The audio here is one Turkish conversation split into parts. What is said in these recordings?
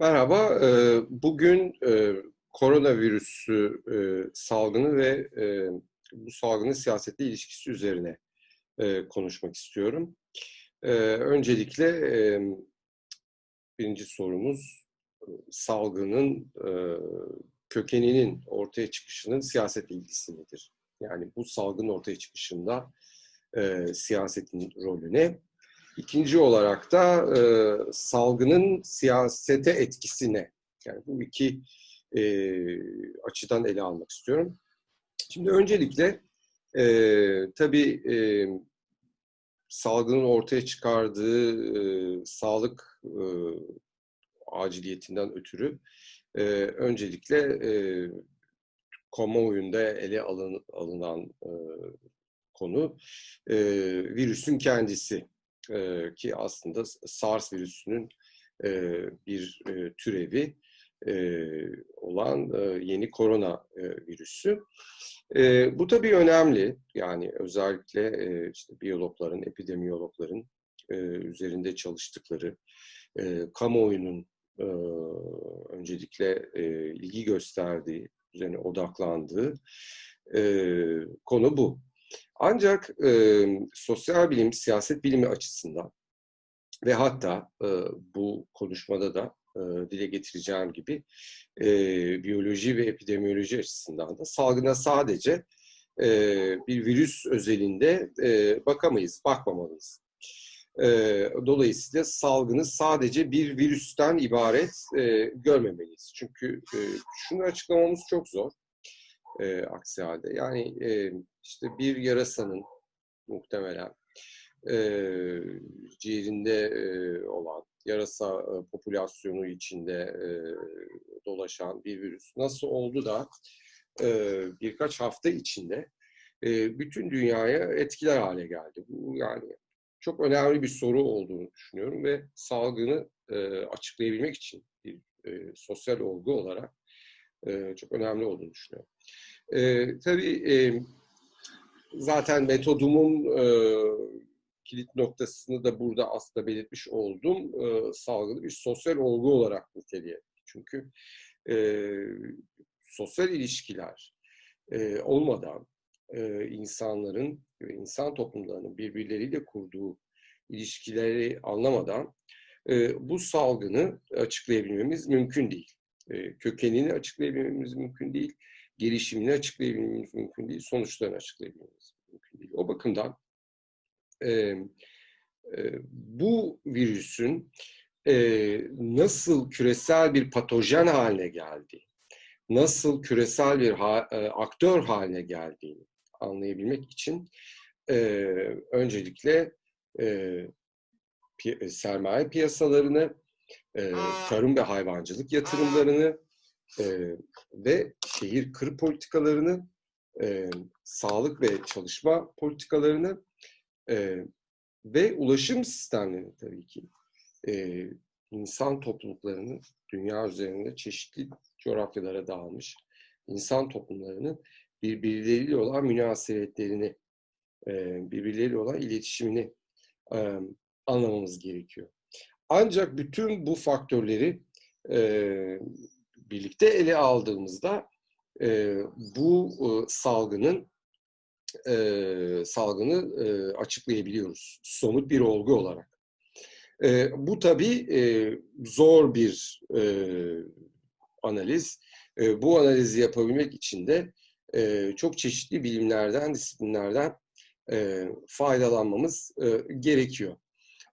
Merhaba, bugün koronavirüsü salgını ve bu salgının siyasetle ilişkisi üzerine konuşmak istiyorum. Öncelikle birinci sorumuz salgının kökeninin ortaya çıkışının siyasetle ilgisi nedir? Yani bu salgın ortaya çıkışında siyasetin rolü ne? İkinci olarak da e, salgının siyasete etkisine, yani bu iki e, açıdan ele almak istiyorum. Şimdi öncelikle e, tabii e, salgının ortaya çıkardığı e, sağlık e, aciliyetinden ötürü e, öncelikle e, kamuoyunda ele alın, alınan e, konu e, virüsün kendisi e, ki aslında SARS virüsünün e, bir e, türevi e, olan e, yeni korona e, virüsü. E, bu tabii önemli. Yani özellikle e, işte biyologların, epidemiyologların e, üzerinde çalıştıkları, e, kamuoyunun e, öncelikle e, ilgi gösterdiği, üzerine odaklandığı e, konu bu. Ancak e, sosyal bilim, siyaset bilimi açısından ve hatta e, bu konuşmada da e, dile getireceğim gibi e, biyoloji ve epidemioloji açısından da salgına sadece e, bir virüs özelinde e, bakamayız, bakmamalıyız. E, dolayısıyla salgını sadece bir virüsten ibaret e, görmemeliyiz. Çünkü e, şunu açıklamamız çok zor e, aksi halde. Yani e, işte bir yarasanın muhtemelen e, ciğerinde e, olan yarasa e, popülasyonu içinde e, dolaşan bir virüs nasıl oldu da e, birkaç hafta içinde e, bütün dünyaya etkiler hale geldi. Bu yani çok önemli bir soru olduğunu düşünüyorum ve salgını e, açıklayabilmek için bir e, sosyal olgu olarak e, çok önemli olduğunu düşünüyorum. E, tabii e, zaten metodumun e, kilit noktasını da burada aslında belirtmiş oldum. E, salgını bir sosyal olgu olarak niteliyor. Çünkü e, sosyal ilişkiler e, olmadan e, insanların ve insan toplumlarının birbirleriyle kurduğu ilişkileri anlamadan e, bu salgını açıklayabilmemiz mümkün değil. E, kökenini açıklayabilmemiz mümkün değil gelişimini açıklayabilmemiz mümkün değil, sonuçlarını açıklayabilmemiz mümkün değil. O bakımdan e, e, bu virüsün nasıl küresel bir patojen haline geldiği, nasıl küresel bir aktör haline geldiğini anlayabilmek için öncelikle sermaye piyasalarını, e, tarım ve hayvancılık yatırımlarını, e, ve şehir kır politikalarını, e, sağlık ve çalışma politikalarını e, ve ulaşım sistemlerini tabii ki e, insan topluluklarını dünya üzerinde çeşitli coğrafyalara dağılmış insan toplumlarının birbirleriyle olan münasebetlerini, e, birbirleriyle olan iletişimini e, anlamamız gerekiyor. Ancak bütün bu faktörleri e, birlikte ele aldığımızda e, bu e, salgının e, salgını e, açıklayabiliyoruz somut bir olgu olarak. E, bu tabii e, zor bir e, analiz. E, bu analizi yapabilmek için de e, çok çeşitli bilimlerden, disiplinlerden e, faydalanmamız e, gerekiyor.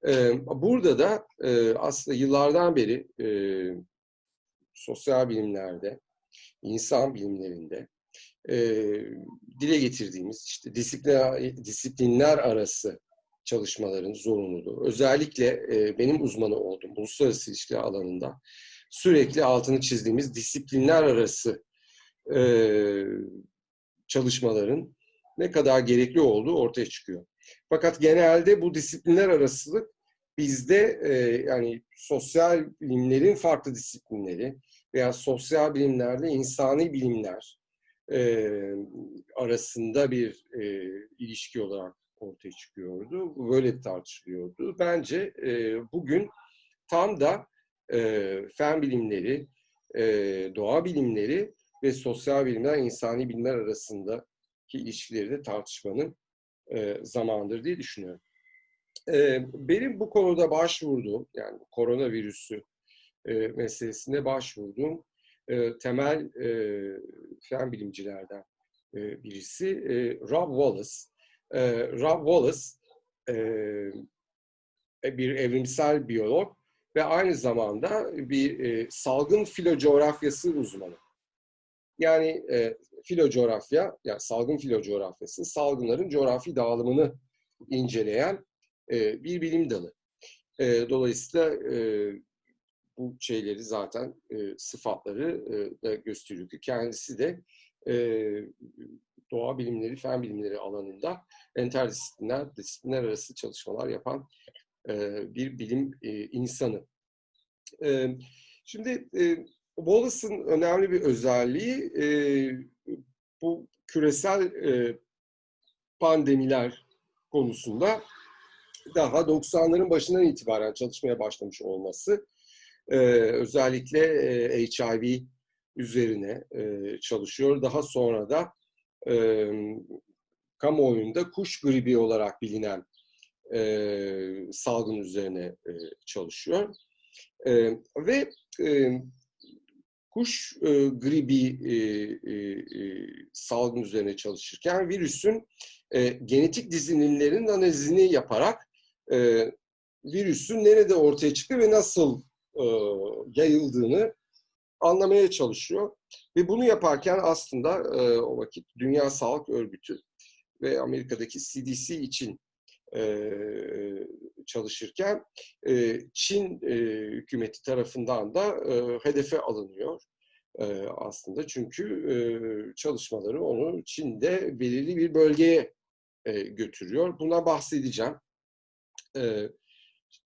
E, burada da e, aslında yıllardan beri e, sosyal bilimlerde, insan bilimlerinde e, dile getirdiğimiz işte disiplinler, disiplinler arası çalışmaların zorunluluğu. Özellikle benim uzmanı olduğum uluslararası ilişkiler alanında sürekli altını çizdiğimiz disiplinler arası çalışmaların ne kadar gerekli olduğu ortaya çıkıyor. Fakat genelde bu disiplinler arasılık bizde e, yani sosyal bilimlerin farklı disiplinleri veya sosyal bilimlerle insani bilimler e, arasında bir e, ilişki olarak ortaya çıkıyordu. Böyle tartışılıyordu. Bence e, bugün tam da e, fen bilimleri, e, doğa bilimleri ve sosyal bilimler, insani bilimler arasındaki ilişkileri de tartışmanın e, zamandır diye düşünüyorum. E, benim bu konuda başvurduğum, yani koronavirüsü e, meselesine başvurduğum e, temel e, fen bilimcilerden e, birisi e, Rob Wallace. E, Rob Wallace e, bir evrimsel biyolog ve aynı zamanda bir e, salgın filocoğrafyası uzmanı. Yani e, filocoğrafya, yani salgın filocoğrafyası, salgınların coğrafi dağılımını inceleyen bir bilim dalı. Dolayısıyla bu şeyleri zaten sıfatları da gösteriyor ki kendisi de doğa bilimleri, fen bilimleri alanında interdisipliner, disiplinler arası çalışmalar yapan bir bilim insanı. Şimdi e, Wallace'ın önemli bir özelliği bu küresel pandemiler konusunda daha 90'ların başından itibaren çalışmaya başlamış olması. E, özellikle e, HIV üzerine e, çalışıyor. Daha sonra da e, kamuoyunda kuş gribi olarak bilinen e, salgın üzerine e, çalışıyor. E, ve e, kuş e, gribi e, e, e, salgın üzerine çalışırken virüsün e, genetik dizilimlerin analizini yaparak e, virüsün nerede ortaya çıktı ve nasıl e, yayıldığını anlamaya çalışıyor. Ve bunu yaparken aslında e, o vakit Dünya Sağlık Örgütü ve Amerika'daki CDC için e, çalışırken e, Çin e, hükümeti tarafından da e, hedefe alınıyor e, aslında. Çünkü e, çalışmaları onu Çin'de belirli bir bölgeye e, götürüyor. Buna bahsedeceğim. E,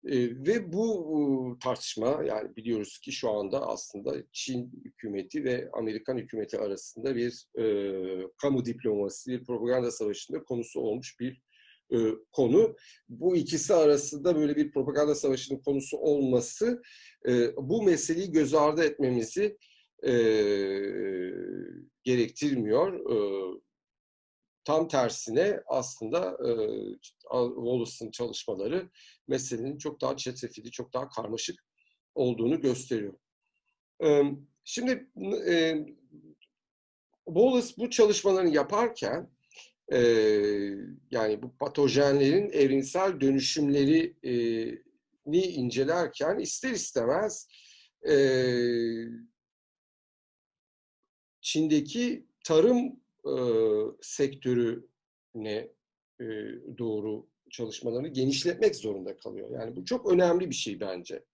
e, ve bu tartışma yani biliyoruz ki şu anda aslında Çin hükümeti ve Amerikan hükümeti arasında bir e, kamu diplomasi, bir propaganda savaşında konusu olmuş bir e, konu. Bu ikisi arasında böyle bir propaganda savaşının konusu olması e, bu meseleyi göz ardı etmemizi e, gerektirmiyor. E, tam tersine aslında e, Wallace'ın çalışmaları meselenin çok daha çetrefilli, çok daha karmaşık olduğunu gösteriyor. E, şimdi e, Wallace bu çalışmalarını yaparken e, yani bu patojenlerin evrimsel dönüşümlerini incelerken ister istemez e, Çin'deki tarım sektörüne doğru çalışmalarını genişletmek zorunda kalıyor. Yani bu çok önemli bir şey bence.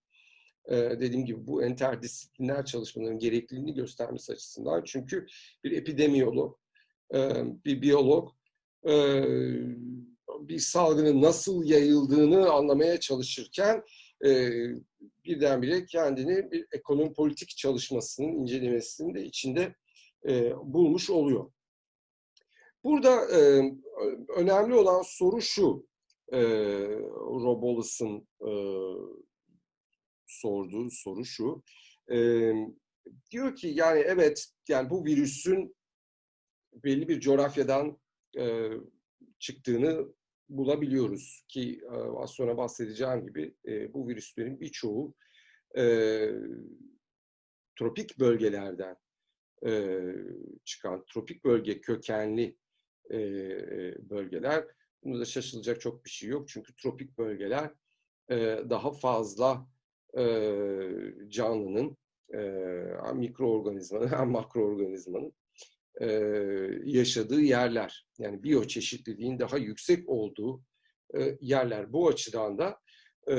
Dediğim gibi bu interdisipliner çalışmaların gerekliliğini göstermesi açısından. Çünkü bir epidemiyolog, e, bir biyolog bir salgının nasıl yayıldığını anlamaya çalışırken birdenbire kendini bir ekonomi politik çalışmasının incelemesinin de içinde bulmuş oluyor. Burada e, önemli olan soru şu, e, Robolus'un e, sorduğu soru şu. E, diyor ki yani evet yani bu virüsün belli bir coğrafyadan e, çıktığını bulabiliyoruz ki e, az sonra bahsedeceğim gibi e, bu virüslerin birçoğu e, tropik bölgelerden e, çıkan tropik bölge kökenli e, bölgeler. Bunda da şaşılacak çok bir şey yok. Çünkü tropik bölgeler e, daha fazla e, canlının, e, mikroorganizmanın makroorganizmanın e, yaşadığı yerler. Yani biyoçeşitliliğin daha yüksek olduğu e, yerler. Bu açıdan da e,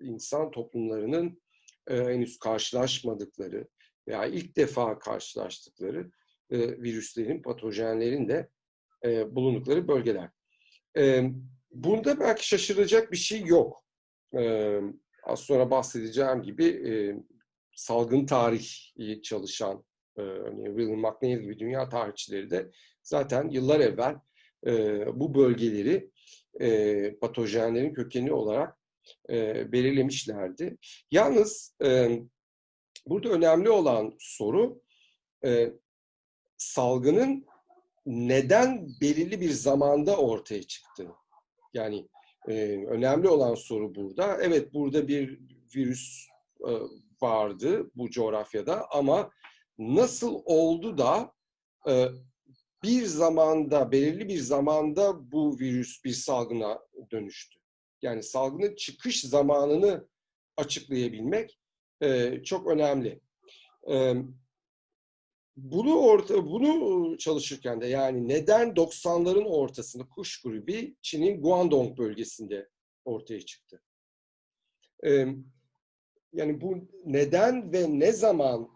insan toplumlarının e, henüz karşılaşmadıkları veya ilk defa karşılaştıkları e, virüslerin, patojenlerin de e, bulundukları bölgeler. E, bunda belki şaşıracak bir şey yok. E, az sonra bahsedeceğim gibi e, salgın tarihi çalışan e, William McNeil gibi dünya tarihçileri de zaten yıllar evvel e, bu bölgeleri e, patojenlerin kökeni olarak e, belirlemişlerdi. Yalnız e, burada önemli olan soru e, salgının neden belirli bir zamanda ortaya çıktığı. Yani e, önemli olan soru burada. Evet burada bir virüs e, vardı bu coğrafyada ama nasıl oldu da e, bir zamanda, belirli bir zamanda bu virüs bir salgına dönüştü. Yani salgının çıkış zamanını açıklayabilmek e, çok önemli. E, bunu orta, bunu çalışırken de yani neden 90'ların ortasında kuş gribi Çin'in Guangdong bölgesinde ortaya çıktı. E, yani bu neden ve ne zaman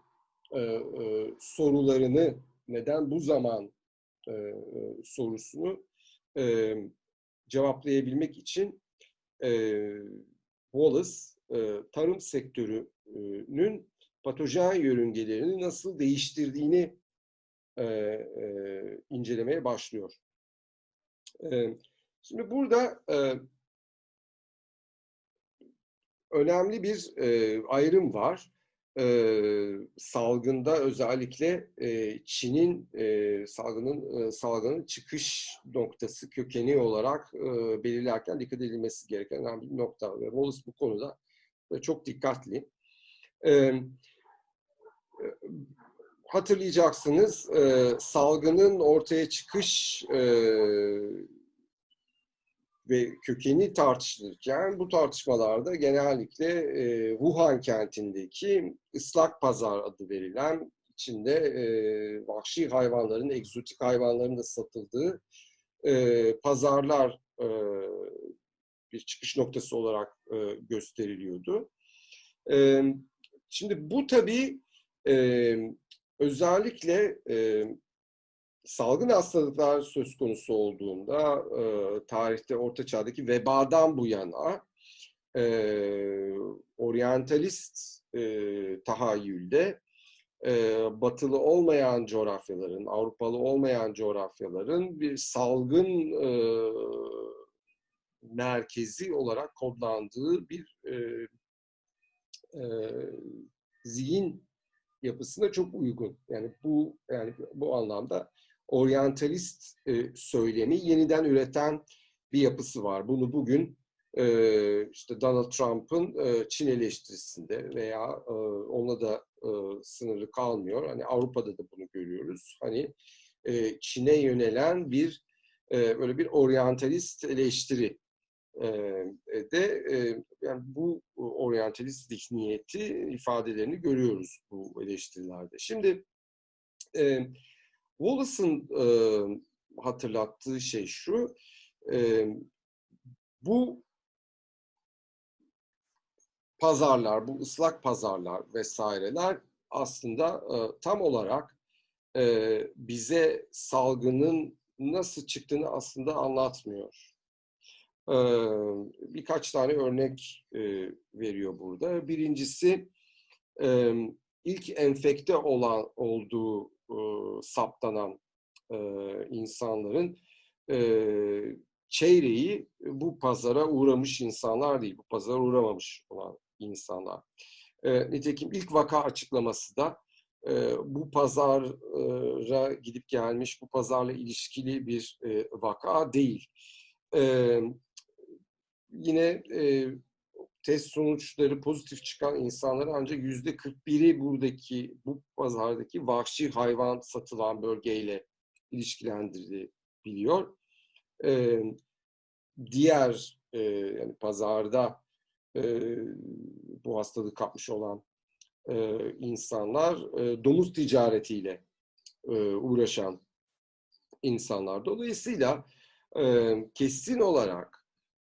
e, e, sorularını neden bu zaman e, e, sorusunu e, cevaplayabilmek için e, Wallace e, tarım sektörünün patojen yörüngelerini nasıl değiştirdiğini e, e, incelemeye başlıyor. E, şimdi burada e, önemli bir e, ayrım var e, salgında özellikle e, Çin'in e, salgının e, salgının çıkış noktası kökeni olarak e, belirlerken dikkat edilmesi gereken önemli bir nokta. Ve Wallace bu konuda çok dikkatli. E, hatırlayacaksınız e, salgının ortaya çıkış e, ve kökeni tartışılırken bu tartışmalarda genellikle e, Wuhan kentindeki ıslak pazar adı verilen içinde e, vahşi hayvanların, egzotik hayvanların da satıldığı e, pazarlar e, bir çıkış noktası olarak e, gösteriliyordu. E, şimdi bu tabii e, özellikle e, salgın hastalıklar söz konusu olduğunda e, tarihte Orta Çağ'daki vebadan bu yana e, oryantalist e, tahayyülde e, batılı olmayan coğrafyaların, Avrupalı olmayan coğrafyaların bir salgın e, merkezi olarak kodlandığı bir e, e, zihin yapısına çok uygun. Yani bu yani bu anlamda oryantalist e, söylemi yeniden üreten bir yapısı var. Bunu bugün e, işte Donald Trump'ın e, Çin eleştirisinde veya e, ona da e, sınırlı kalmıyor. Hani Avrupa'da da bunu görüyoruz. Hani e, Çin'e yönelen bir e, böyle bir oryantalist eleştiri de e, yani bu oryantalist zihniyeti ifadelerini görüyoruz bu eleştirilerde. Şimdi e, Wallace'ın e, hatırlattığı şey şu, e, bu pazarlar, bu ıslak pazarlar vesaireler aslında e, tam olarak e, bize salgının nasıl çıktığını aslında anlatmıyor. Birkaç tane örnek veriyor burada. Birincisi ilk enfekte olan olduğu saptanan insanların çeyreği bu pazara uğramış insanlar değil, bu pazara uğramamış olan insanlar. Nitekim ilk vaka açıklaması da bu pazara gidip gelmiş, bu pazarla ilişkili bir vaka değil. E, yine e, test sonuçları pozitif çıkan insanların ancak yüzde 41'i buradaki bu pazardaki vahşi hayvan satılan bölgeyle ilişkilendirilebiliyor. Ee, diğer e, yani pazarda e, bu hastalığı kapmış olan e, insanlar e, domuz ticaretiyle e, uğraşan insanlar. Dolayısıyla e, kesin olarak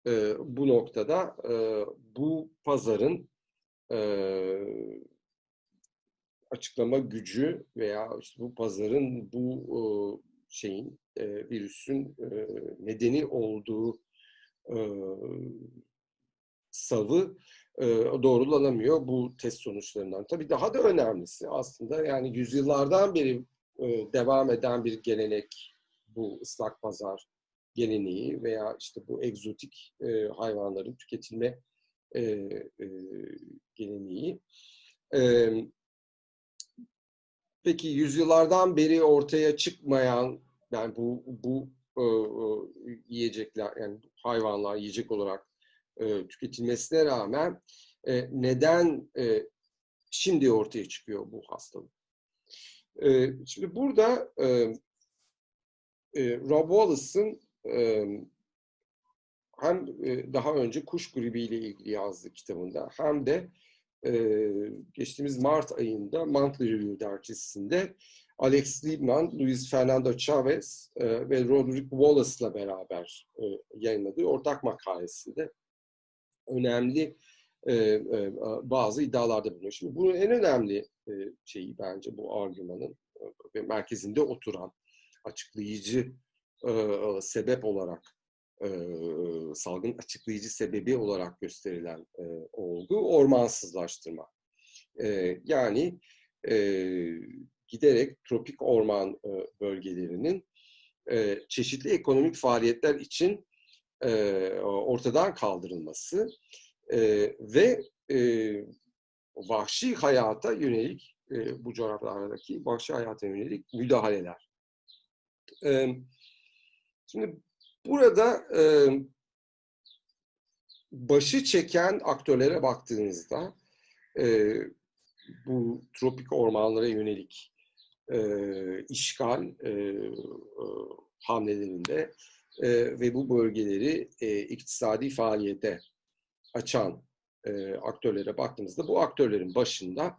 e, bu noktada e, bu pazarın e, açıklama gücü veya işte bu pazarın bu e, şeyin e, virüsün e, nedeni olduğu e, savı e, doğrulanamıyor bu test sonuçlarından. Tabii daha da önemlisi aslında yani yüzyıllardan beri e, devam eden bir gelenek bu ıslak pazar geleneği veya işte bu egzotik e, hayvanların tüketilme e, e, geleneği. E, peki yüzyıllardan beri ortaya çıkmayan yani bu bu e, e, yiyecekler yani hayvanlar yiyecek olarak e, tüketilmesine rağmen e, neden e, şimdi ortaya çıkıyor bu hastalık? E, şimdi burada e, e, Rob Wallace'ın hem e, daha önce kuş gribiyle ilgili yazdığı kitabında hem de e, geçtiğimiz Mart ayında Monthly Review dergisinde Alex Liebman, Luis Fernando Chavez e, ve Roderick Wallace'la beraber yayınladığı ortak makalesinde önemli bazı iddialarda bulunuyor. Şimdi bunun en önemli şeyi bence bu argümanın merkezinde oturan açıklayıcı sebep olarak salgın açıklayıcı sebebi olarak gösterilen olgu ormansızlaştırma. Yani giderek tropik orman bölgelerinin çeşitli ekonomik faaliyetler için ortadan kaldırılması ve vahşi hayata yönelik e, bu coğrafyalardaki vahşi hayata yönelik müdahaleler. E, şimdi burada e, başı çeken aktörlere baktığınızda e, bu tropik ormanlara yönelik e, işgal e, e, hamlelerinde e, ve bu bölgeleri e, iktisadi faaliyete açan e, aktörlere baktığımızda bu aktörlerin başında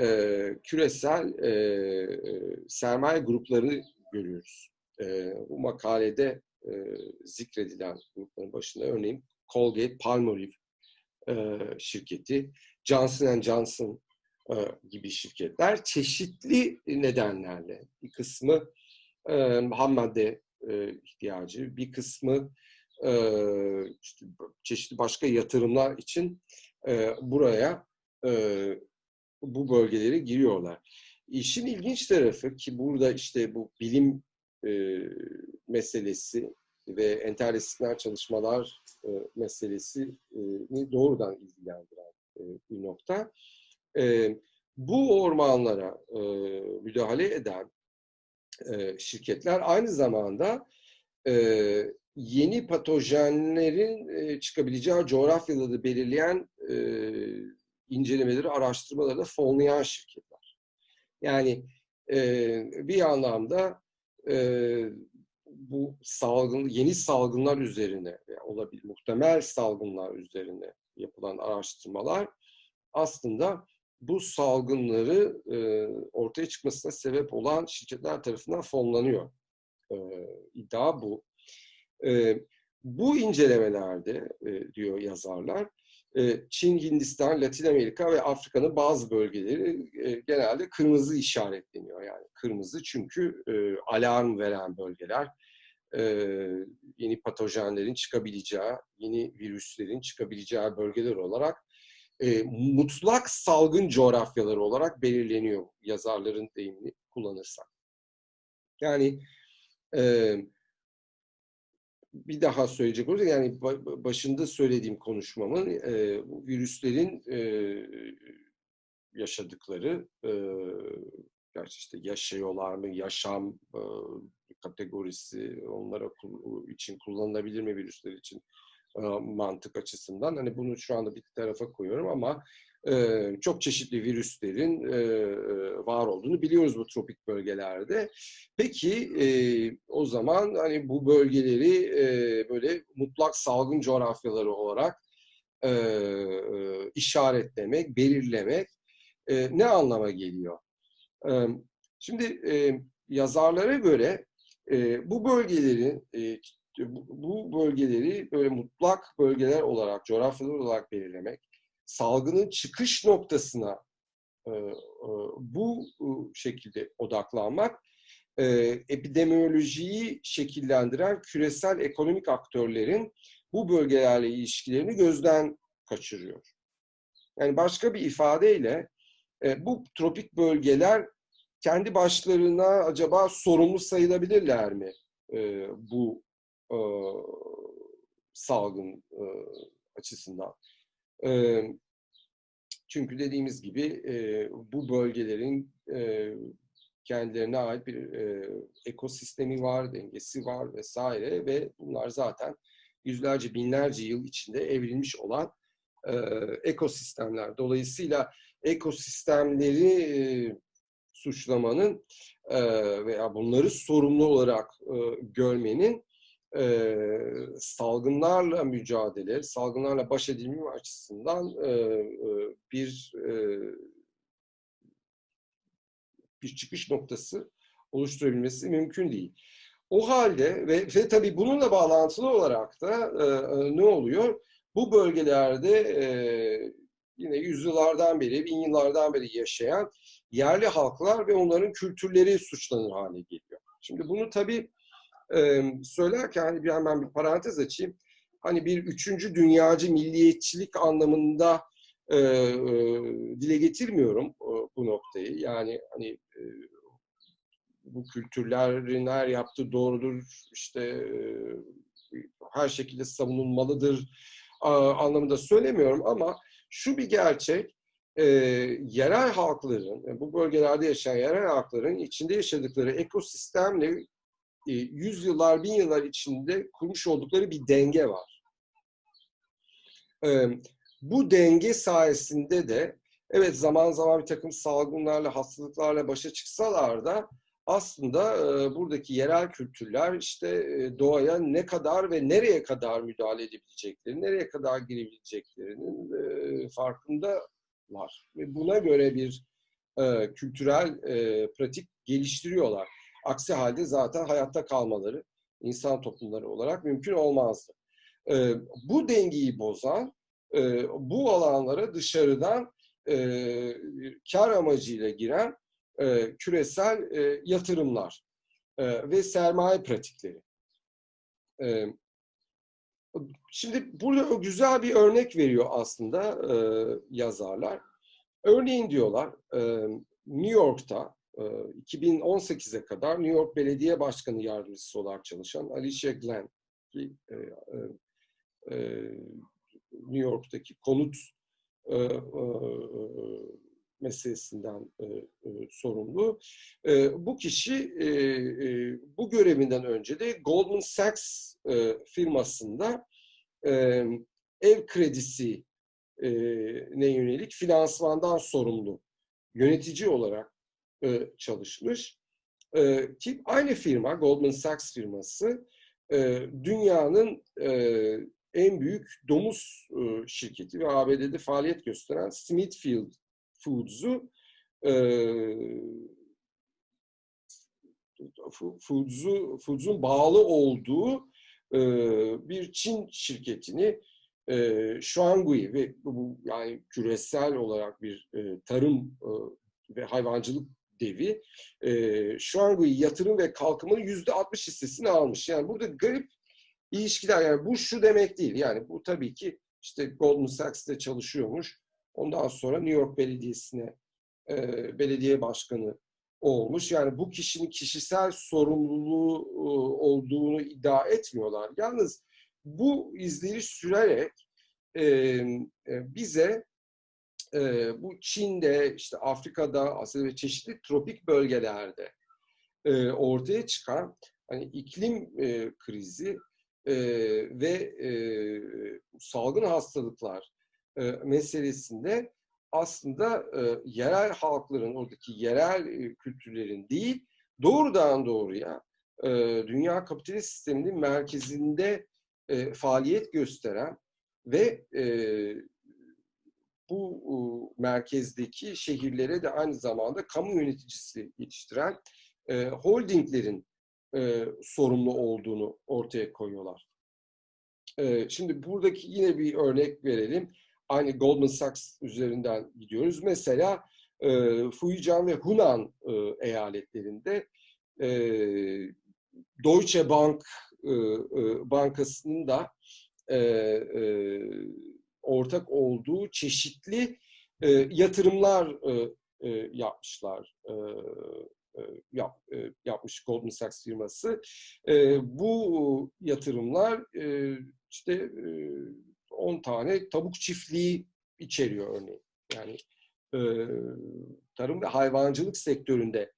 e, küresel e, sermaye grupları görüyoruz. E, bu makalede e, zikredilen grupların başında örneğin Colgate Palmolive e, şirketi, Johnson Johnson e, gibi şirketler çeşitli nedenlerle bir kısmı e, ham madde e, ihtiyacı, bir kısmı e, işte çeşitli başka yatırımlar için e, buraya e, bu bölgeleri giriyorlar. İşin ilginç tarafı ki burada işte bu bilim e, meselesi ve enterdisipliner çalışmalar e, meselesini doğrudan ilgilendiren e, bir nokta. E, bu ormanlara e, müdahale eden e, şirketler aynı zamanda e, yeni patojenlerin e, çıkabileceği coğrafyaları belirleyen e, incelemeleri, araştırmaları da fonlayan şirketler. Yani e, bir anlamda e, bu salgın, yeni salgınlar üzerine, yani olabilir, muhtemel salgınlar üzerine yapılan araştırmalar aslında bu salgınları e, ortaya çıkmasına sebep olan şirketler tarafından fonlanıyor. E, iddia bu. E, bu incelemelerde e, diyor yazarlar, e, Çin, Hindistan, Latin Amerika ve Afrika'nın bazı bölgeleri e, genelde kırmızı işaretleniyor. Yani kırmızı çünkü e, alarm veren bölgeler, e, yeni patojenlerin çıkabileceği, yeni virüslerin çıkabileceği bölgeler olarak e, mutlak salgın coğrafyaları olarak belirleniyor yazarların deyimini kullanırsak. Yani e, bir daha söyleyecek olursak yani başında söylediğim konuşmamın e, virüslerin e, yaşadıkları e, gerçi işte yaşıyorlar mı yaşam e, kategorisi onlara için kullanılabilir mi virüsler için e, mantık açısından. Hani bunu şu anda bir tarafa koyuyorum ama çok çeşitli virüslerin e, var olduğunu biliyoruz bu tropik bölgelerde. Peki o zaman hani bu bölgeleri böyle mutlak salgın coğrafyaları olarak işaretlemek, belirlemek ne anlama geliyor? Şimdi yazarlara göre bu bölgelerin bu bölgeleri böyle mutlak bölgeler olarak, coğrafyalar olarak belirlemek, salgının çıkış noktasına e, e, bu e, şekilde odaklanmak, epidemiolojiyi şekillendiren küresel ekonomik aktörlerin bu bölgelerle ilişkilerini gözden kaçırıyor. Yani başka bir ifadeyle bu tropik bölgeler kendi başlarına acaba sorumlu sayılabilirler mi bu e, salgın e, açısından. Çünkü dediğimiz gibi bu bölgelerin kendilerine ait bir ekosistemi var, dengesi var vesaire ve bunlar zaten yüzlerce, binlerce yıl içinde evrilmiş olan ekosistemler. Dolayısıyla ekosistemleri suçlamanın veya bunları sorumlu olarak görmenin e, salgınlarla mücadele, salgınlarla baş edilme açısından e, e, bir e, bir çıkış noktası oluşturabilmesi mümkün değil. O halde ve, ve tabii bununla bağlantılı olarak da e, e, ne oluyor? Bu bölgelerde e, yine yüzyıllardan beri, bin yıllardan beri yaşayan yerli halklar ve onların kültürleri suçlanır hale geliyor. Şimdi bunu tabii e, söylerken hani bir hemen bir parantez açayım. Hani bir üçüncü dünyacı milliyetçilik anlamında e, e, dile getirmiyorum e, bu noktayı. Yani hani e, bu kültürlerin her yaptığı doğrudur, işte e, her şekilde savunulmalıdır a, anlamında söylemiyorum ama şu bir gerçek, e, yerel halkların, bu bölgelerde yaşayan yerel halkların içinde yaşadıkları ekosistemle e, yüzyıllar, bin yıllar içinde kurmuş oldukları bir denge var. E, bu denge sayesinde de evet zaman zaman bir takım salgınlarla, hastalıklarla başa çıksalar da aslında e, buradaki yerel kültürler işte doğaya ne kadar ve nereye kadar müdahale edebilecekleri, nereye kadar girebileceklerinin e, farkındalar. Ve buna göre bir kültürel pratik geliştiriyorlar. Aksi halde zaten hayatta kalmaları insan toplumları olarak mümkün olmazdı. E, bu dengeyi bozan, e, bu alanlara dışarıdan e, kar amacıyla giren e, küresel e, yatırımlar e, ve sermaye pratikleri. E, şimdi burada güzel bir örnek veriyor aslında e, yazarlar. Örneğin diyorlar e, New York'ta 2018'e kadar New York Belediye Başkanı Yardımcısı olarak çalışan Alicia Glenn ki e, e, New York'taki konut e, e, meselesinden e, e, sorumlu. E, bu kişi e, e, bu görevinden önce de Goldman Sachs e, firmasında e, ev kredisi e, ne yönelik finansmandan sorumlu yönetici olarak e, çalışmış. E, ki aynı firma, Goldman Sachs firması, e, dünyanın e, en büyük domuz e, şirketi ve ABD'de faaliyet gösteren Smithfield Foods'u e, Foods'u Foods'un bağlı olduğu e, bir Çin şirketini e, Shuangui ve bu yani küresel olarak bir e, tarım e, ve hayvancılık devi e, Shuangui yatırım ve kalkınmanın yüzde 60 hissesini almış. Yani burada garip ilişkiler yani bu şu demek değil. Yani bu tabii ki işte Goldman Sachs'te çalışıyormuş. Ondan sonra New York Belediyesi'ne e, belediye başkanı olmuş. Yani bu kişinin kişisel sorumluluğu e, olduğunu iddia etmiyorlar. Yalnız bu izleri sürerek e, e, bize e, bu Çin'de, işte Afrika'da, Asya'da ve çeşitli tropik bölgelerde e, ortaya çıkan hani iklim e, krizi e, ve e, salgın hastalıklar e, meselesinde aslında e, yerel halkların, oradaki yerel e, kültürlerin değil, doğrudan doğruya e, dünya kapitalist sisteminin merkezinde e, faaliyet gösteren ve e, bu merkezdeki şehirlere de aynı zamanda kamu yöneticisi yetiştiren e, holdinglerin e, sorumlu olduğunu ortaya koyuyorlar. E, şimdi buradaki yine bir örnek verelim aynı Goldman Sachs üzerinden gidiyoruz. Mesela Fujian ve Hunan eyaletlerinde Deutsche Bank bankasının da ortak olduğu çeşitli e, yatırımlar e, e, yapmışlar. E, e yap, e, yapmış Goldman Sachs firması. E, bu yatırımlar işte 10 tane tavuk çiftliği içeriyor örneğin. Yani tarım ve hayvancılık sektöründe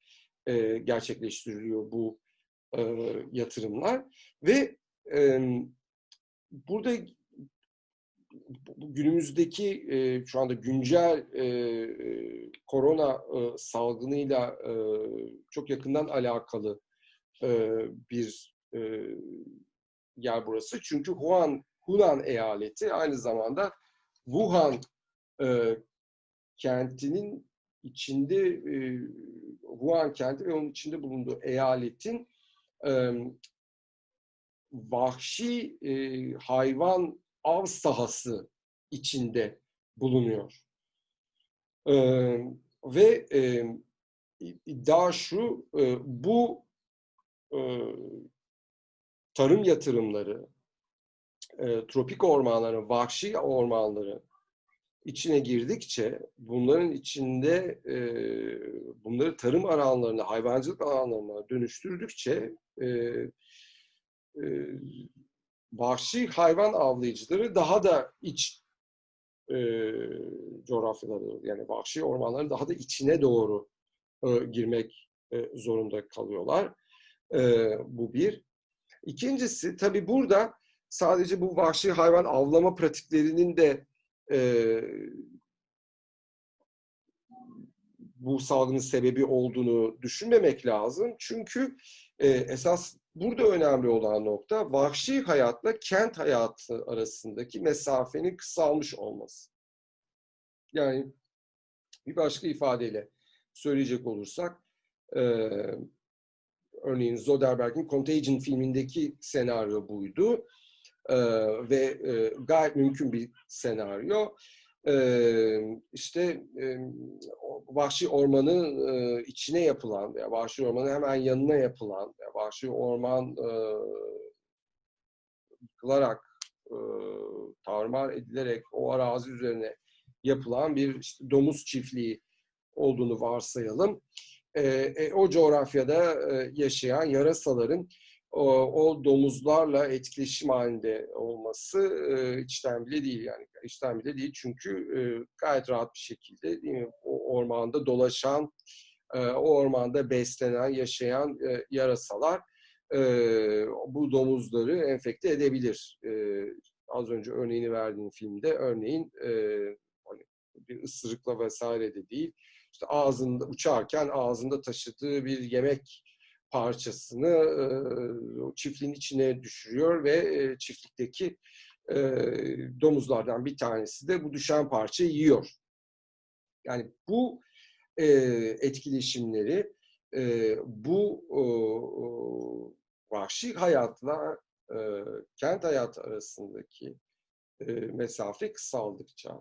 gerçekleştiriliyor bu yatırımlar ve e, burada günümüzdeki e, şu anda güncel e, korona e, salgınıyla e, çok yakından alakalı e, bir e, yer burası. Çünkü Huan, Hunan eyaleti aynı zamanda Wuhan e, kentinin içinde e, Wuhan kenti ve onun içinde bulunduğu eyaletin e, vahşi e, hayvan av sahası içinde bulunuyor. E, ve e, iddia şu, e, bu e, tarım yatırımları, e, tropik ormanların, vahşi ormanları içine girdikçe bunların içinde e, bunları tarım alanlarına, hayvancılık alanlarına dönüştürdükçe e, e, vahşi hayvan avlayıcıları daha da iç e, coğrafyalara yani vahşi ormanların daha da içine doğru e, girmek e, zorunda kalıyorlar. E, bu bir. İkincisi tabii burada sadece bu vahşi hayvan avlama pratiklerinin de e, bu salgının sebebi olduğunu düşünmemek lazım. Çünkü e, esas burada önemli olan nokta vahşi hayatla kent hayatı arasındaki mesafenin kısalmış olması. Yani bir başka ifadeyle söyleyecek olursak e, örneğin Zoderberg'in Contagion filmindeki senaryo buydu e, ve e, gayet mümkün bir senaryo. E, işte e, vahşi ormanın e, içine yapılan veya vahşi ormanın hemen yanına yapılan veya vahşi orman e, yıkılarak e, tarumar edilerek o arazi üzerine yapılan bir işte domuz çiftliği olduğunu varsayalım. E, e, o coğrafyada e, yaşayan yarasaların o, domuzlarla etkileşim halinde olması e, içten bile değil yani içten bile değil çünkü e, gayet rahat bir şekilde değil mi? o ormanda dolaşan e, o ormanda beslenen yaşayan e, yarasalar e, bu domuzları enfekte edebilir. E, az önce örneğini verdiğim filmde örneğin e, hani bir ısırıkla vesaire de değil işte ağzında uçarken ağzında taşıdığı bir yemek parçasını e, çiftliğin içine düşürüyor ve e, çiftlikteki e, domuzlardan bir tanesi de bu düşen parçayı yiyor. Yani bu e, etkileşimleri e, bu e, vahşi hayatla e, kent hayatı arasındaki e, mesafe kısaldıkça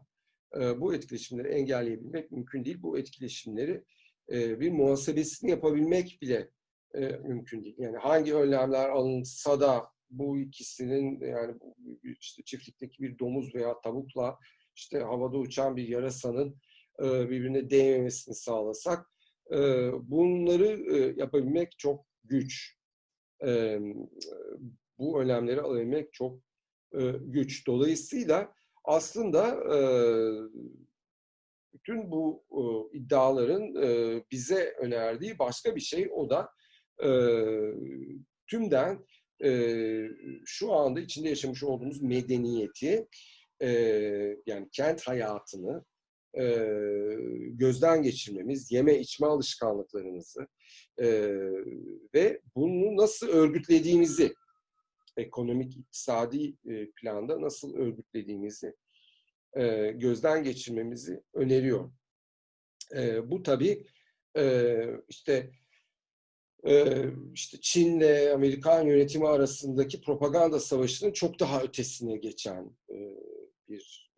e, bu etkileşimleri engelleyebilmek mümkün değil. Bu etkileşimleri e, bir muhasebesini yapabilmek bile e, mümkün değil. Yani hangi önlemler alınsa da bu ikisinin yani işte çiftlikteki bir domuz veya tavukla işte havada uçan bir yarasanın e, birbirine değmemesini sağlasak e, bunları e, yapabilmek çok güç. E, bu önlemleri alabilmek çok e, güç. Dolayısıyla aslında e, bütün bu e, iddiaların e, bize önerdiği başka bir şey o da e, tümden e, şu anda içinde yaşamış olduğumuz medeniyeti e, yani kent hayatını e, gözden geçirmemiz, yeme içme alışkanlıklarımızı e, ve bunu nasıl örgütlediğimizi ekonomik, iktisadi e, planda nasıl örgütlediğimizi e, gözden geçirmemizi öneriyor. E, bu tabii e, işte işte Çin'le Amerikan yönetimi arasındaki propaganda savaşının çok daha ötesine geçen bir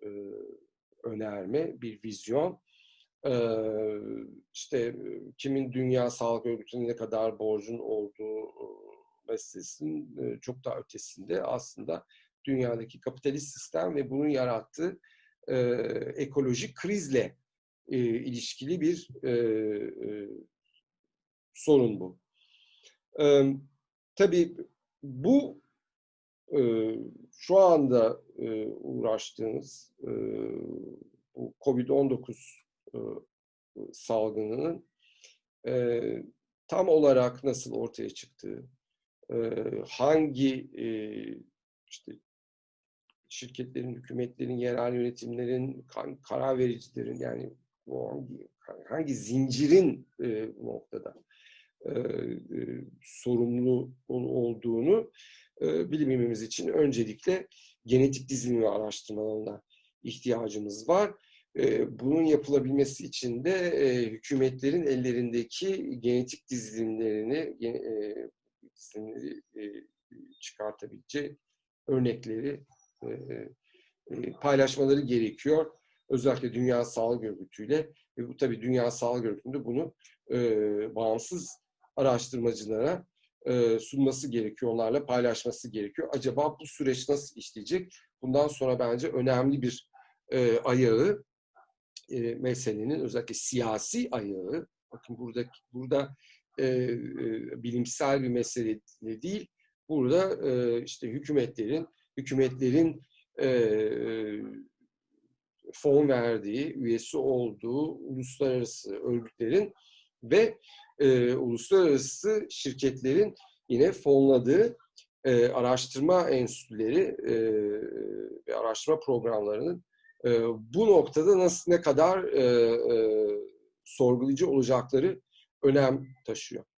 önerme, bir vizyon. İşte kimin Dünya Sağlık Örgütü'ne ne kadar borcun olduğu meselesinin çok daha ötesinde aslında dünyadaki kapitalist sistem ve bunun yarattığı ekolojik krizle ilişkili bir sorun bu. Ee, tabii bu şu anda uğraştığımız bu COVID-19 salgınının tam olarak nasıl ortaya çıktığı, hangi işte şirketlerin, hükümetlerin, yerel yönetimlerin, karar vericilerin yani bu hangi, hangi zincirin bu noktada sorumlu olduğunu bilimimiz için öncelikle genetik dizilimi araştırmalarına ihtiyacımız var. Bunun yapılabilmesi için de hükümetlerin ellerindeki genetik dizilimlerini dizilimleri çıkartabileceği örnekleri paylaşmaları gerekiyor. Özellikle Dünya Sağlık Örgütü'yle ve bu tabii Dünya Sağlık Örgütü'nde bunu bağımsız araştırmacılara sunması gerekiyor, onlarla paylaşması gerekiyor. Acaba bu süreç nasıl işleyecek? Bundan sonra bence önemli bir ayağı e, meselenin özellikle siyasi ayağı, bakın burada burada e, e, bilimsel bir mesele değil, burada e, işte hükümetlerin hükümetlerin e, fon verdiği, üyesi olduğu uluslararası örgütlerin ve e, uluslararası şirketlerin yine fonladığı e, araştırma enstitüleri e, ve araştırma programlarının e, bu noktada nasıl ne kadar e, e, sorgulayıcı olacakları önem taşıyor.